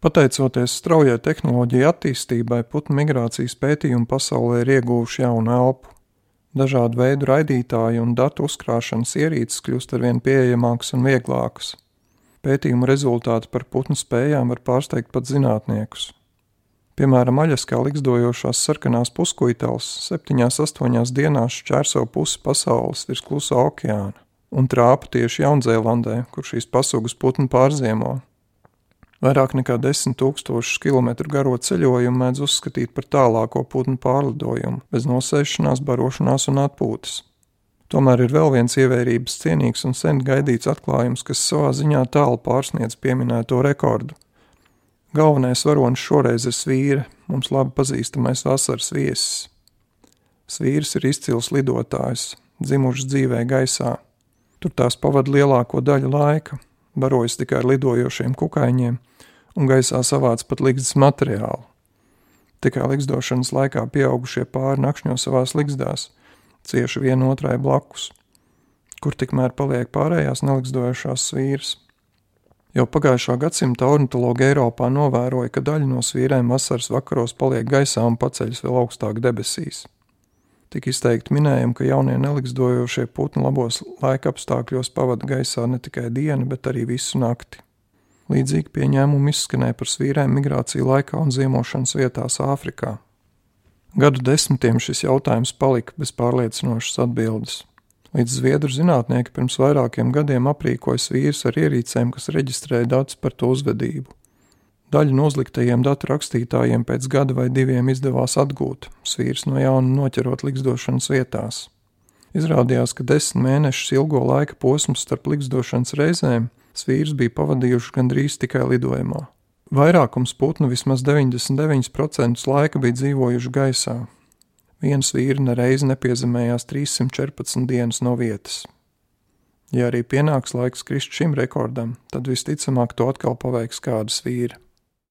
Pateicoties straujai tehnoloģiju attīstībai, putnu migrācijas pētījumi pasaulē ir ieguvuši jaunu elpu. Dažādu veidu raidītāju un datu uzkrāšanas ierīces kļūst arvien pieejamākas un vieglākas. Pētījumu rezultāti par putnu spējām var pārsteigt pat zinātniekus. Piemēram, Aļaskā likstojošās sarkanās puskuiteles septiņās, astoņās dienās šķērso pusi pasaules virs klusā okeāna un trāpa tieši Jaunzēlandē, kur šīs pasaules putni pārziemo. Vairāk nekā 10 tūkstošus kilometru garo ceļojumu mēdz uzskatīt par tālāko putnu pārlidojumu, bez nosēšanās, barošanās un atpūtas. Tomēr ir vēl viens ievērības cienīgs un sen gaidīts atklājums, kas savā ziņā tālu pārsniedz pieminēto rekordu. Galvenais varonis šoreiz ir svīra, mums labi pazīstamais vasaras viesis. Svīrs ir izcils lidotājs, dzimušs dzīvē gaisā. Tur tās pavada lielāko daļu laika, barojas tikai ar lidojošiem kukaiņiem un gaisā savāc pat ligzdas materiālu. Tikai ligzdošanas laikā pieaugušie pāri nakšņo savās ligzdās, cieši vienotrai blakus, kur tikmēr paliek pārējās neligzdojošās svīras. Jau pagājušā gadsimta ornitologi Eiropā novēroja, ka daļa no svīrēm vasaras vakaros paliek gaisā un paceļas vēl augstāk debesīs. Tik izteikti minējumi, ka jaunie nelikstojošie putni labos laika apstākļos pavada gaisā ne tikai dienu, bet arī visu nakti. Līdzīgi pieņēmumi izskanēja par svīrēm migrāciju laikā un ziemošanas vietās Āfrikā. Gadu desmitiem šis jautājums palika bez pārliecinošas atbildes. Līdz zviedru zinātnieki pirms vairākiem gadiem aprīkoja svīrus ar ierīcēm, kas reģistrēja datus par to uzvedību. Daļu no uzliktajiem datu rakstītājiem pēc gada vai diviem izdevās atgūt, svīrs no jauna noķerot likstošanas vietās. Izrādījās, ka desmit mēnešus ilgo laika posms starp likstošanas reizēm svīrs bija pavadījuši gandrīz tikai lidojumā. Vairākums putnu vismaz 99% laika bija dzīvojuši gaisā. Viens vīri nereiz nepiezemējās 314 dienas no vietas. Ja arī pienāks laiks krist šim rekordam, tad visticamāk to atkal paveiks kādas vīri.